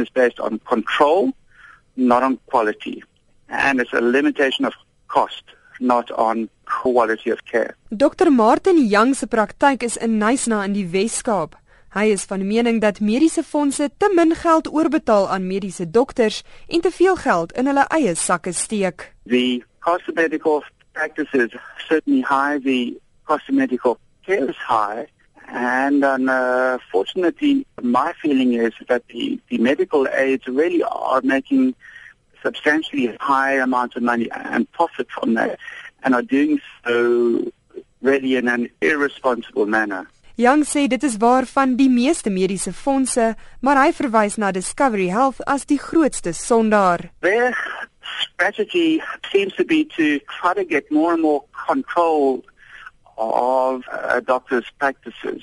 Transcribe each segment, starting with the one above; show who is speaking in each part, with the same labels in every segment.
Speaker 1: is based on control, not on quality. And it's a limitation of cost, not on quality of care.
Speaker 2: Dr. Martin Young se praktyk is in Nysna in die Wes-Kaap. Hy is van mening dat mediese fondse te min geld oorbetaal aan mediese dokters en te veel geld in hulle eie sakke steek.
Speaker 1: The cost of medical practice is certainly high. The cost of medical care is high. And unfortunately, my feeling is that the, the medical aids really are making substantially high amounts of money and profit from that and are doing so really in an irresponsible manner.
Speaker 2: Young sê dit is waar van die meeste mediese fondse, maar hy verwys na Discovery Health as die grootste sondaar.
Speaker 1: Their strategy seems to be to try to get more and more control of uh, doctors' practices.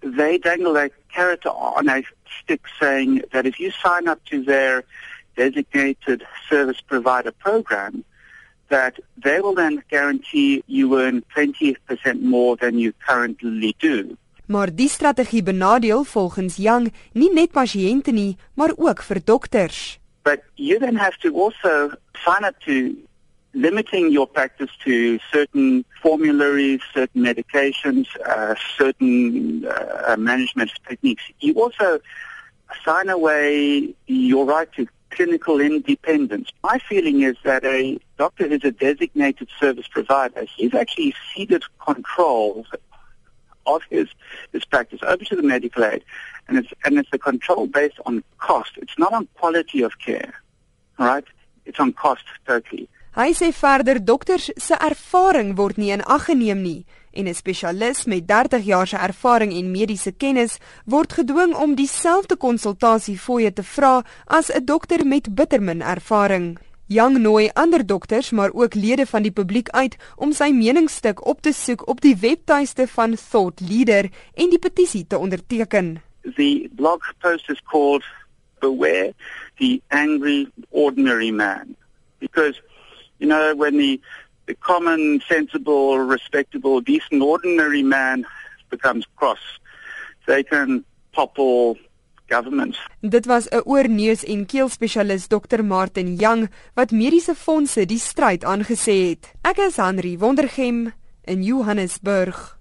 Speaker 1: They dangle a carrot on a stick saying that if you sign up to their designated service provider program, that they will then guarantee you earn 20% more than you currently do.
Speaker 2: Maar die strategie benadeel volgens Young nie net pasiënte nie, maar ook vir dokters.
Speaker 1: But you then have to also sign up to limiting your practice to certain formularies, certain medications, uh, certain uh, management techniques. You also sign away your right to clinical independence. My feeling is that a doctor is a designated service provider. He's actually ceded control of his, his practice over to the medical aid. And it's, and it's a control based on cost. It's not on quality of care, right? It's on cost totally.
Speaker 2: Hy sê verder dokters se ervaring word nie in ag geneem nie en 'n spesialis met 30 jaar se ervaring en mediese kennis word gedwing om dieselfde konsultasiefooie te vra as 'n dokter met bittermin ervaring. Young nooi ander dokters maar ook lede van die publiek uit om sy meningsstuk op te soek op die webtuiste van Thought Leader en die petisie te onderteken.
Speaker 1: The blog post is called Beware the Angry Ordinary Man because you know, when the, the common, sensible, respectable, decent, ordinary man becomes cross, they can topple governments.
Speaker 2: Dit was 'n oorneus en keelspesialis Dr. Martin Young wat mediese fondse die stryd aangesê het. Ek is Henry Wondergem in Johannesburg.